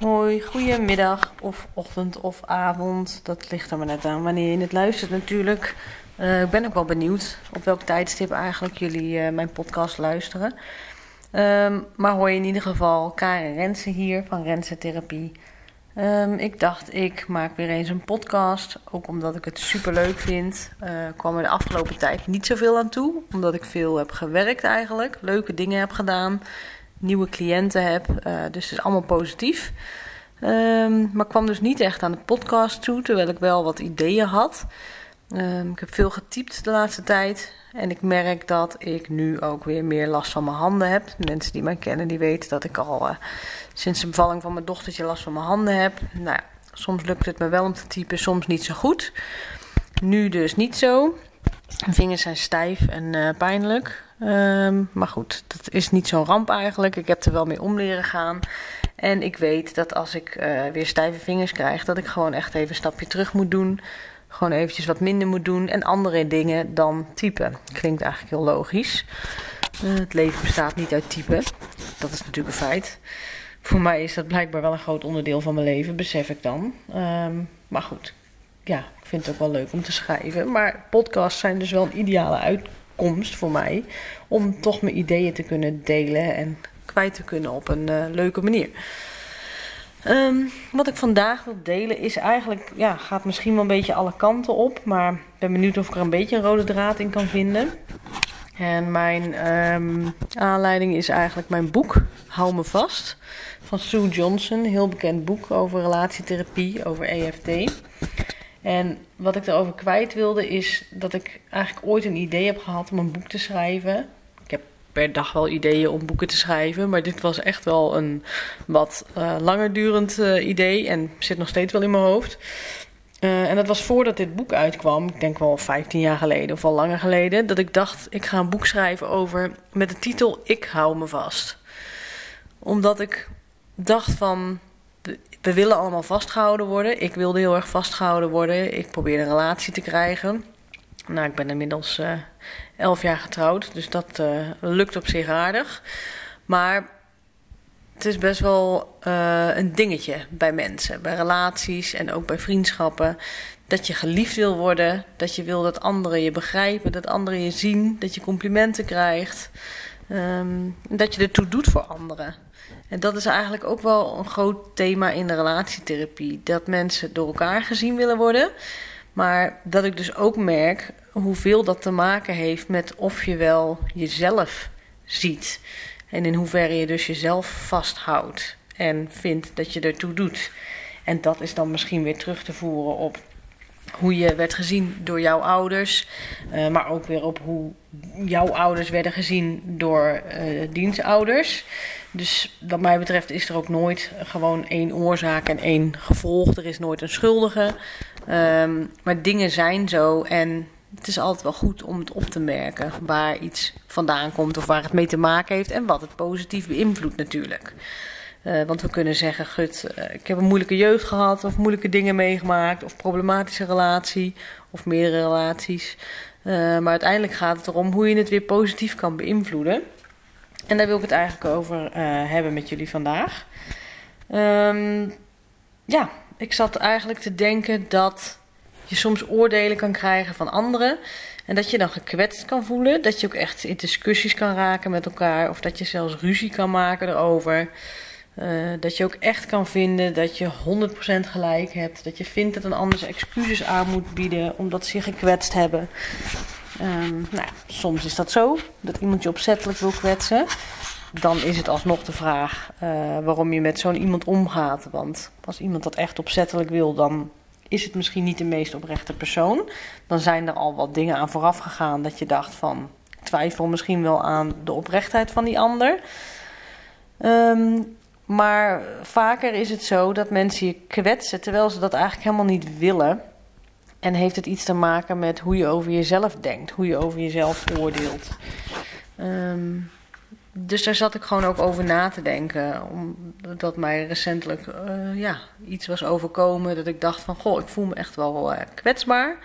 Hoi, goedemiddag of ochtend of avond. Dat ligt er maar net aan wanneer je het luistert natuurlijk. Uh, ik ben ook wel benieuwd op welk tijdstip eigenlijk jullie uh, mijn podcast luisteren. Um, maar hoor je in ieder geval Karen Rensen hier van Rensen Therapie. Um, ik dacht, ik maak weer eens een podcast. Ook omdat ik het super leuk vind. Uh, kwam er de afgelopen tijd niet zoveel aan toe. Omdat ik veel heb gewerkt eigenlijk. Leuke dingen heb gedaan nieuwe cliënten heb. Uh, dus het is allemaal positief. Um, maar kwam dus niet echt aan de podcast toe, terwijl ik wel wat ideeën had. Um, ik heb veel getypt de laatste tijd. En ik merk dat ik nu ook weer meer last van mijn handen heb. Mensen die mij kennen, die weten dat ik al uh, sinds de bevalling van mijn dochtertje last van mijn handen heb. Nou ja, soms lukt het me wel om te typen, soms niet zo goed. Nu dus niet zo. Mijn vingers zijn stijf en uh, pijnlijk. Um, maar goed, dat is niet zo'n ramp eigenlijk. Ik heb er wel mee om leren gaan. En ik weet dat als ik uh, weer stijve vingers krijg, dat ik gewoon echt even een stapje terug moet doen. Gewoon eventjes wat minder moet doen en andere dingen dan typen. Klinkt eigenlijk heel logisch. Uh, het leven bestaat niet uit typen. Dat is natuurlijk een feit. Voor mij is dat blijkbaar wel een groot onderdeel van mijn leven, besef ik dan. Um, maar goed, ja, ik vind het ook wel leuk om te schrijven. Maar podcasts zijn dus wel een ideale uitkomst voor mij. Om toch mijn ideeën te kunnen delen en kwijt te kunnen op een uh, leuke manier. Um, wat ik vandaag wil delen is eigenlijk, ja, gaat misschien wel een beetje alle kanten op. Maar ik ben benieuwd of ik er een beetje een rode draad in kan vinden. En mijn um, aanleiding is eigenlijk mijn boek, Hou me vast. Van Sue Johnson, heel bekend boek over relatietherapie, over EFT. En wat ik erover kwijt wilde is dat ik eigenlijk ooit een idee heb gehad om een boek te schrijven. Ik heb per dag wel ideeën om boeken te schrijven, maar dit was echt wel een wat uh, langer durend uh, idee en zit nog steeds wel in mijn hoofd. Uh, en dat was voordat dit boek uitkwam, ik denk wel 15 jaar geleden of al langer geleden, dat ik dacht ik ga een boek schrijven over met de titel Ik hou me vast. Omdat ik dacht van we willen allemaal vastgehouden worden. Ik wilde heel erg vastgehouden worden. Ik probeerde een relatie te krijgen. Nou, ik ben inmiddels uh, elf jaar getrouwd, dus dat uh, lukt op zich aardig. Maar het is best wel uh, een dingetje bij mensen, bij relaties en ook bij vriendschappen. Dat je geliefd wil worden, dat je wil dat anderen je begrijpen, dat anderen je zien, dat je complimenten krijgt. Um, dat je ertoe doet voor anderen. En dat is eigenlijk ook wel een groot thema in de relatietherapie. Dat mensen door elkaar gezien willen worden. Maar dat ik dus ook merk hoeveel dat te maken heeft met of je wel jezelf ziet. En in hoeverre je dus jezelf vasthoudt en vindt dat je ertoe doet. En dat is dan misschien weer terug te voeren op hoe je werd gezien door jouw ouders, uh, maar ook weer op hoe jouw ouders werden gezien door uh, dienstouders. Dus wat mij betreft is er ook nooit gewoon één oorzaak en één gevolg. Er is nooit een schuldige. Um, maar dingen zijn zo en het is altijd wel goed om het op te merken waar iets vandaan komt of waar het mee te maken heeft en wat het positief beïnvloedt natuurlijk. Uh, want we kunnen zeggen, gut, uh, ik heb een moeilijke jeugd gehad, of moeilijke dingen meegemaakt, of problematische relatie, of meerdere relaties. Uh, maar uiteindelijk gaat het erom hoe je het weer positief kan beïnvloeden. En daar wil ik het eigenlijk over hebben met jullie vandaag. Um, ja, ik zat eigenlijk te denken dat je soms oordelen kan krijgen van anderen. En dat je dan gekwetst kan voelen. Dat je ook echt in discussies kan raken met elkaar. Of dat je zelfs ruzie kan maken erover. Uh, dat je ook echt kan vinden dat je 100% gelijk hebt. Dat je vindt dat een ander excuses aan moet bieden omdat ze je gekwetst hebben. Um, nou, soms is dat zo, dat iemand je opzettelijk wil kwetsen. Dan is het alsnog de vraag uh, waarom je met zo'n iemand omgaat. Want als iemand dat echt opzettelijk wil, dan is het misschien niet de meest oprechte persoon. Dan zijn er al wat dingen aan vooraf gegaan dat je dacht van... Twijfel misschien wel aan de oprechtheid van die ander. Um, maar vaker is het zo dat mensen je kwetsen terwijl ze dat eigenlijk helemaal niet willen. En heeft het iets te maken met hoe je over jezelf denkt, hoe je over jezelf oordeelt. Um, dus daar zat ik gewoon ook over na te denken. Omdat mij recentelijk uh, ja, iets was overkomen dat ik dacht van... Goh, ik voel me echt wel uh, kwetsbaar.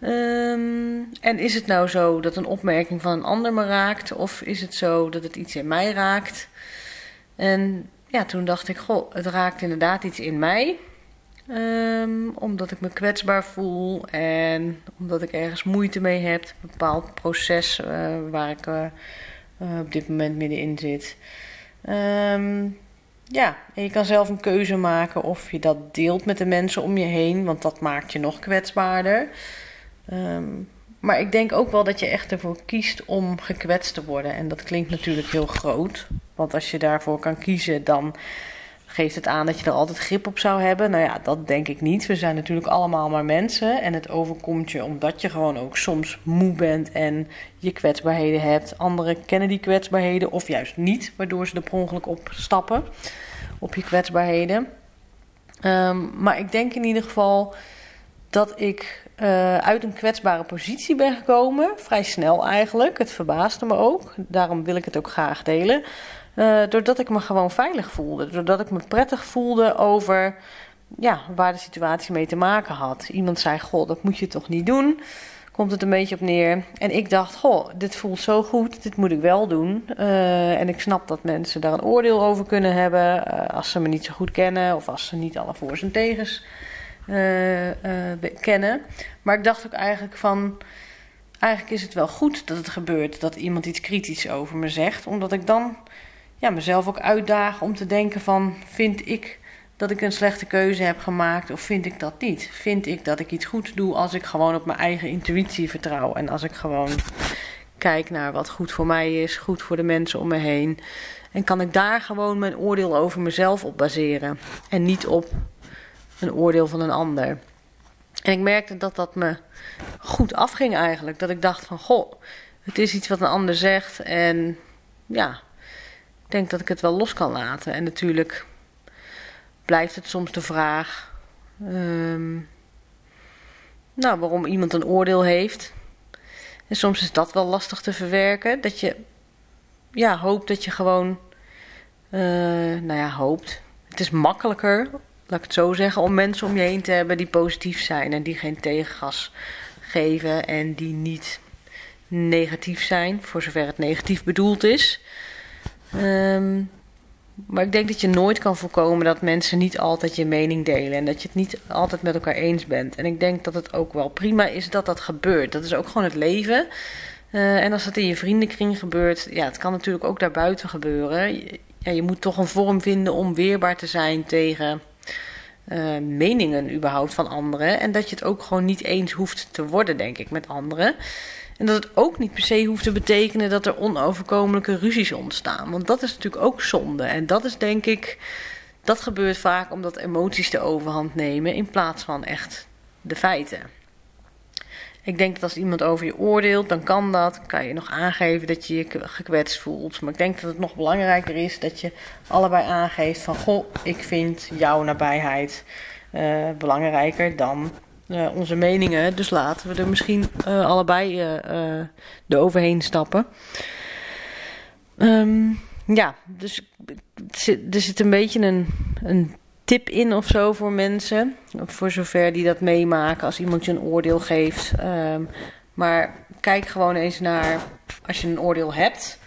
Um, en is het nou zo dat een opmerking van een ander me raakt? Of is het zo dat het iets in mij raakt? En ja, toen dacht ik, goh, het raakt inderdaad iets in mij. Ehm, omdat ik me kwetsbaar voel en omdat ik ergens moeite mee heb. Een bepaald proces uh, waar ik uh, op dit moment middenin zit. Um, ja, en je kan zelf een keuze maken of je dat deelt met de mensen om je heen, want dat maakt je nog kwetsbaarder. Um, maar ik denk ook wel dat je echt ervoor kiest om gekwetst te worden. En dat klinkt natuurlijk heel groot. Want als je daarvoor kan kiezen, dan geeft het aan dat je er altijd grip op zou hebben. Nou ja, dat denk ik niet. We zijn natuurlijk allemaal maar mensen. En het overkomt je omdat je gewoon ook soms moe bent en je kwetsbaarheden hebt. Anderen kennen die kwetsbaarheden of juist niet, waardoor ze er per ongeluk op stappen. Op je kwetsbaarheden. Um, maar ik denk in ieder geval dat ik uh, uit een kwetsbare positie ben gekomen. Vrij snel eigenlijk. Het verbaasde me ook. Daarom wil ik het ook graag delen. Uh, doordat ik me gewoon veilig voelde. Doordat ik me prettig voelde over ja, waar de situatie mee te maken had. Iemand zei: Goh, dat moet je toch niet doen? Komt het een beetje op neer. En ik dacht: Goh, dit voelt zo goed, dit moet ik wel doen. Uh, en ik snap dat mensen daar een oordeel over kunnen hebben. Als ze me niet zo goed kennen of als ze niet alle voor's en tegens kennen. Maar ik dacht ook eigenlijk van eigenlijk is het wel goed dat het gebeurt dat iemand iets kritisch over me zegt, omdat ik dan ja, mezelf ook uitdaag om te denken van vind ik dat ik een slechte keuze heb gemaakt of vind ik dat niet? Vind ik dat ik iets goed doe als ik gewoon op mijn eigen intuïtie vertrouw en als ik gewoon kijk naar wat goed voor mij is, goed voor de mensen om me heen. En kan ik daar gewoon mijn oordeel over mezelf op baseren en niet op een oordeel van een ander. En ik merkte dat dat me goed afging eigenlijk. Dat ik dacht van, goh, het is iets wat een ander zegt en ja, ik denk dat ik het wel los kan laten. En natuurlijk blijft het soms de vraag. Um, nou, waarom iemand een oordeel heeft. En soms is dat wel lastig te verwerken. Dat je ja, hoopt dat je gewoon. Uh, nou ja, hoopt. Het is makkelijker, laat ik het zo zeggen, om mensen om je heen te hebben die positief zijn en die geen tegengas geven en die niet negatief zijn, voor zover het negatief bedoeld is. Um, maar ik denk dat je nooit kan voorkomen dat mensen niet altijd je mening delen. En dat je het niet altijd met elkaar eens bent. En ik denk dat het ook wel prima is dat dat gebeurt. Dat is ook gewoon het leven. Uh, en als dat in je vriendenkring gebeurt, ja, het kan natuurlijk ook daarbuiten gebeuren. Ja, je moet toch een vorm vinden om weerbaar te zijn tegen uh, meningen überhaupt van anderen. En dat je het ook gewoon niet eens hoeft te worden, denk ik, met anderen. En dat het ook niet per se hoeft te betekenen dat er onoverkomelijke ruzies ontstaan. Want dat is natuurlijk ook zonde. En dat is denk ik, dat gebeurt vaak omdat emoties de overhand nemen in plaats van echt de feiten. Ik denk dat als iemand over je oordeelt, dan kan dat. Kan je nog aangeven dat je je gekwetst voelt. Maar ik denk dat het nog belangrijker is dat je allebei aangeeft van... Goh, ik vind jouw nabijheid uh, belangrijker dan uh, onze meningen. Dus laten we er misschien uh, allebei de overheen stappen. Um, ja, dus er zit een beetje een, een tip in of zo voor mensen. Voor zover die dat meemaken als iemand je een oordeel geeft. Um, maar kijk gewoon eens naar, als je een oordeel hebt,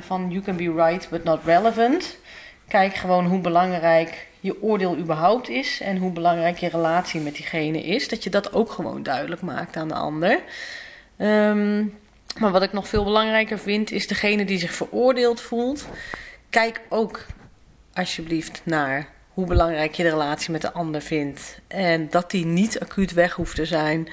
van you can be right but not relevant. Kijk gewoon hoe belangrijk je oordeel überhaupt is en hoe belangrijk je relatie met diegene is. Dat je dat ook gewoon duidelijk maakt aan de ander. Um, maar wat ik nog veel belangrijker vind, is degene die zich veroordeeld voelt. Kijk ook alsjeblieft naar hoe belangrijk je de relatie met de ander vindt. En dat die niet acuut weg hoeft te zijn.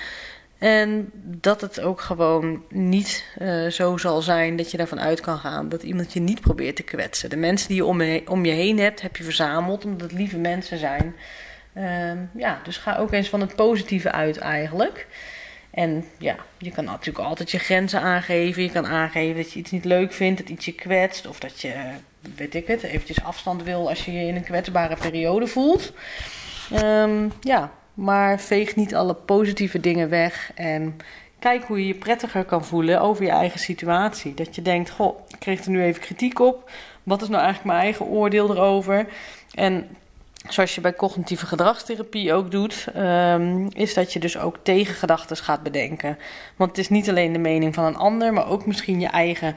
En dat het ook gewoon niet uh, zo zal zijn dat je daarvan uit kan gaan dat iemand je niet probeert te kwetsen. De mensen die je om, je, om je heen hebt, heb je verzameld omdat het lieve mensen zijn. Uh, ja, dus ga ook eens van het positieve uit eigenlijk. En ja, je kan natuurlijk altijd je grenzen aangeven. Je kan aangeven dat je iets niet leuk vindt, dat iets je kwetst. Of dat je, weet ik het, eventjes afstand wil als je je in een kwetsbare periode voelt. Um, ja, maar veeg niet alle positieve dingen weg. En kijk hoe je je prettiger kan voelen over je eigen situatie. Dat je denkt: Goh, ik kreeg er nu even kritiek op. Wat is nou eigenlijk mijn eigen oordeel erover? En zoals je bij cognitieve gedragstherapie ook doet, um, is dat je dus ook tegengedachten gaat bedenken. Want het is niet alleen de mening van een ander, maar ook misschien je eigen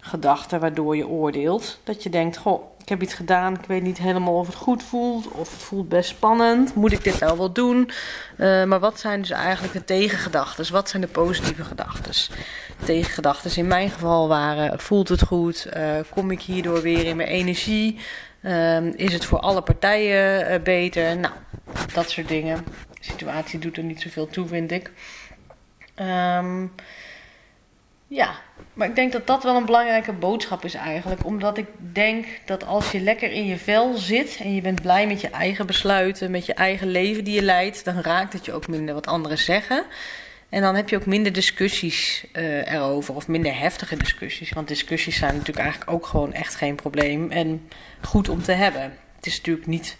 gedachten waardoor je oordeelt. Dat je denkt: Goh, ik heb iets gedaan, ik weet niet helemaal of het goed voelt, of het voelt best spannend. Moet ik dit nou wel doen? Uh, maar wat zijn dus eigenlijk de tegengedachten? Wat zijn de positieve gedachten? Tegengedachten in mijn geval waren: voelt het goed? Uh, kom ik hierdoor weer in mijn energie? Uh, is het voor alle partijen uh, beter? Nou, dat soort dingen. De situatie doet er niet zoveel toe, vind ik. Um, ja, maar ik denk dat dat wel een belangrijke boodschap is eigenlijk. Omdat ik denk dat als je lekker in je vel zit en je bent blij met je eigen besluiten, met je eigen leven die je leidt, dan raakt het je ook minder wat anderen zeggen. En dan heb je ook minder discussies uh, erover, of minder heftige discussies. Want discussies zijn natuurlijk eigenlijk ook gewoon echt geen probleem en goed om te hebben. Het is natuurlijk niet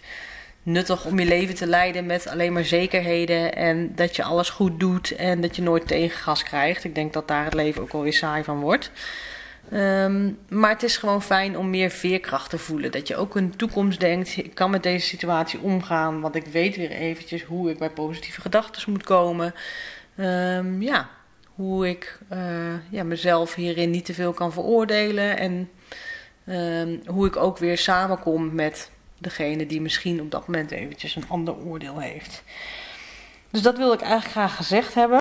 nuttig om je leven te leiden met alleen maar zekerheden en dat je alles goed doet en dat je nooit tegengas krijgt. Ik denk dat daar het leven ook wel weer saai van wordt. Um, maar het is gewoon fijn om meer veerkracht te voelen. Dat je ook in toekomst denkt: ik kan met deze situatie omgaan, want ik weet weer eventjes hoe ik bij positieve gedachten moet komen. Um, ja, hoe ik uh, ja, mezelf hierin niet te veel kan veroordelen en um, hoe ik ook weer samenkom met degene die misschien op dat moment eventjes een ander oordeel heeft. Dus dat wil ik eigenlijk graag gezegd hebben.